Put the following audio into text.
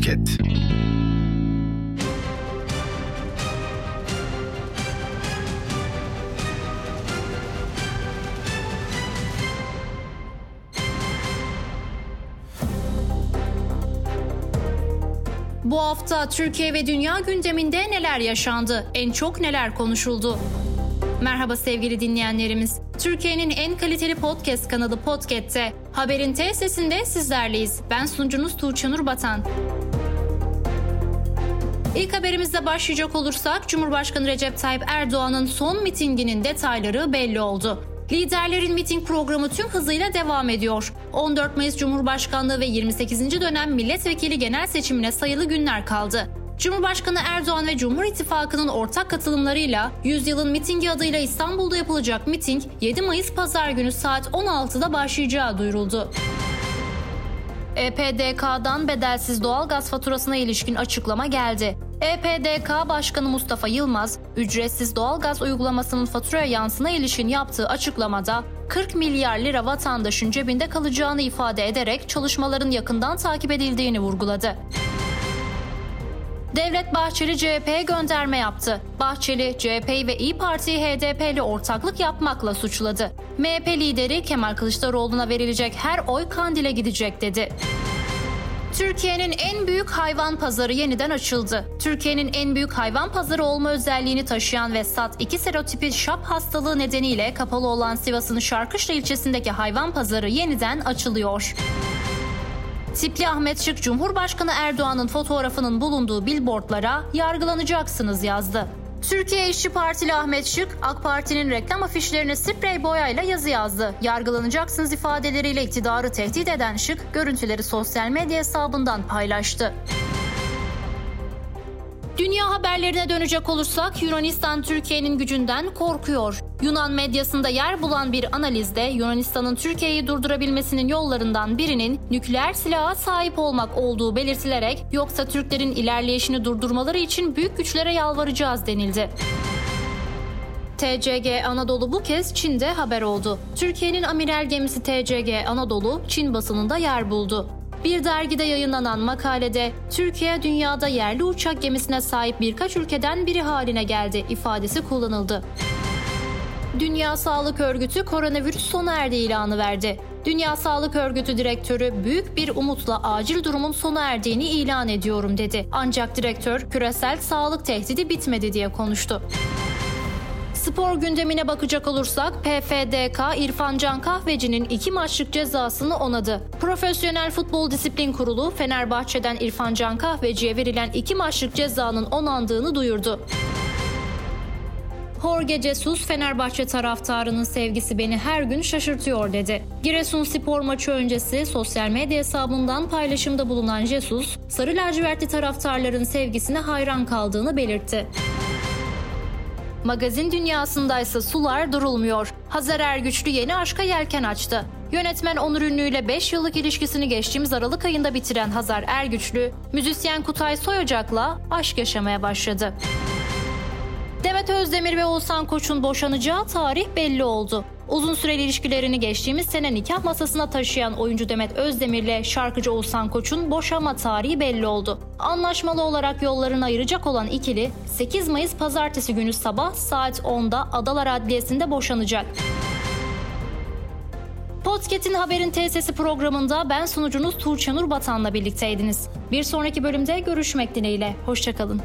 Podcast. Bu hafta Türkiye ve dünya gündeminde neler yaşandı? En çok neler konuşuldu? Merhaba sevgili dinleyenlerimiz. Türkiye'nin en kaliteli podcast kanalı Podcast'te Haberin T sesinde sizlerleyiz. Ben sunucunuz Tuğçe Nur Batan. İlk haberimizle başlayacak olursak Cumhurbaşkanı Recep Tayyip Erdoğan'ın son mitinginin detayları belli oldu. Liderlerin miting programı tüm hızıyla devam ediyor. 14 Mayıs Cumhurbaşkanlığı ve 28. dönem milletvekili genel seçimine sayılı günler kaldı. Cumhurbaşkanı Erdoğan ve Cumhur İttifakı'nın ortak katılımlarıyla Yüzyılın Mitingi adıyla İstanbul'da yapılacak miting 7 Mayıs Pazar günü saat 16'da başlayacağı duyuruldu. EPDK'dan bedelsiz doğalgaz faturasına ilişkin açıklama geldi. EPDK Başkanı Mustafa Yılmaz, ücretsiz doğalgaz uygulamasının faturaya yansına ilişkin yaptığı açıklamada 40 milyar lira vatandaşın cebinde kalacağını ifade ederek çalışmaların yakından takip edildiğini vurguladı. Devlet Bahçeli CHP'ye gönderme yaptı. Bahçeli, CHP'yi ve İyi Parti'yi HDP ile ortaklık yapmakla suçladı. MHP lideri Kemal Kılıçdaroğlu'na verilecek her oy Kandil'e gidecek dedi. Türkiye'nin en büyük hayvan pazarı yeniden açıldı. Türkiye'nin en büyük hayvan pazarı olma özelliğini taşıyan ve SAT-2 serotipi şap hastalığı nedeniyle kapalı olan Sivas'ın Şarkışla ilçesindeki hayvan pazarı yeniden açılıyor. Tipli Ahmet Şık Cumhurbaşkanı Erdoğan'ın fotoğrafının bulunduğu billboardlara yargılanacaksınız yazdı. Türkiye İşçi Partili Ahmet Şık, AK Parti'nin reklam afişlerine sprey boyayla yazı yazdı. Yargılanacaksınız ifadeleriyle iktidarı tehdit eden Şık, görüntüleri sosyal medya hesabından paylaştı. Dünya haberlerine dönecek olursak Yunanistan Türkiye'nin gücünden korkuyor. Yunan medyasında yer bulan bir analizde Yunanistan'ın Türkiye'yi durdurabilmesinin yollarından birinin nükleer silaha sahip olmak olduğu belirtilerek yoksa Türklerin ilerleyişini durdurmaları için büyük güçlere yalvaracağız denildi. TCG Anadolu bu kez Çin'de haber oldu. Türkiye'nin amiral gemisi TCG Anadolu Çin basınında yer buldu. Bir dergide yayınlanan makalede Türkiye dünyada yerli uçak gemisine sahip birkaç ülkeden biri haline geldi ifadesi kullanıldı. Dünya Sağlık Örgütü koronavirüs sona erdi ilanı verdi. Dünya Sağlık Örgütü direktörü büyük bir umutla acil durumun sona erdiğini ilan ediyorum dedi. Ancak direktör küresel sağlık tehdidi bitmedi diye konuştu. Spor gündemine bakacak olursak PFDK İrfan Can Kahveci'nin iki maçlık cezasını onadı. Profesyonel Futbol Disiplin Kurulu Fenerbahçe'den İrfan Can Kahveci'ye verilen iki maçlık cezanın onandığını duyurdu. Jorge Jesus Fenerbahçe taraftarının sevgisi beni her gün şaşırtıyor dedi. Giresun spor maçı öncesi sosyal medya hesabından paylaşımda bulunan Jesus, sarı lacivertli taraftarların sevgisine hayran kaldığını belirtti. Magazin dünyasındaysa sular durulmuyor. Hazar Ergüçlü yeni aşka yelken açtı. Yönetmen Onur Ünlü ile 5 yıllık ilişkisini geçtiğimiz Aralık ayında bitiren Hazar Ergüçlü, müzisyen Kutay Soyacak'la aşk yaşamaya başladı. Demet Özdemir ve Oğuzhan Koç'un boşanacağı tarih belli oldu. Uzun süreli ilişkilerini geçtiğimiz sene nikah masasına taşıyan oyuncu Demet Özdemir ile şarkıcı Oğuzhan Koç'un boşanma tarihi belli oldu. Anlaşmalı olarak yollarını ayıracak olan ikili 8 Mayıs pazartesi günü sabah saat 10'da Adalar Adliyesi'nde boşanacak. Podcast'in Haberin Tesisi programında ben sunucunuz Tuğçe Nur Batan'la birlikteydiniz. Bir sonraki bölümde görüşmek dileğiyle. Hoşçakalın.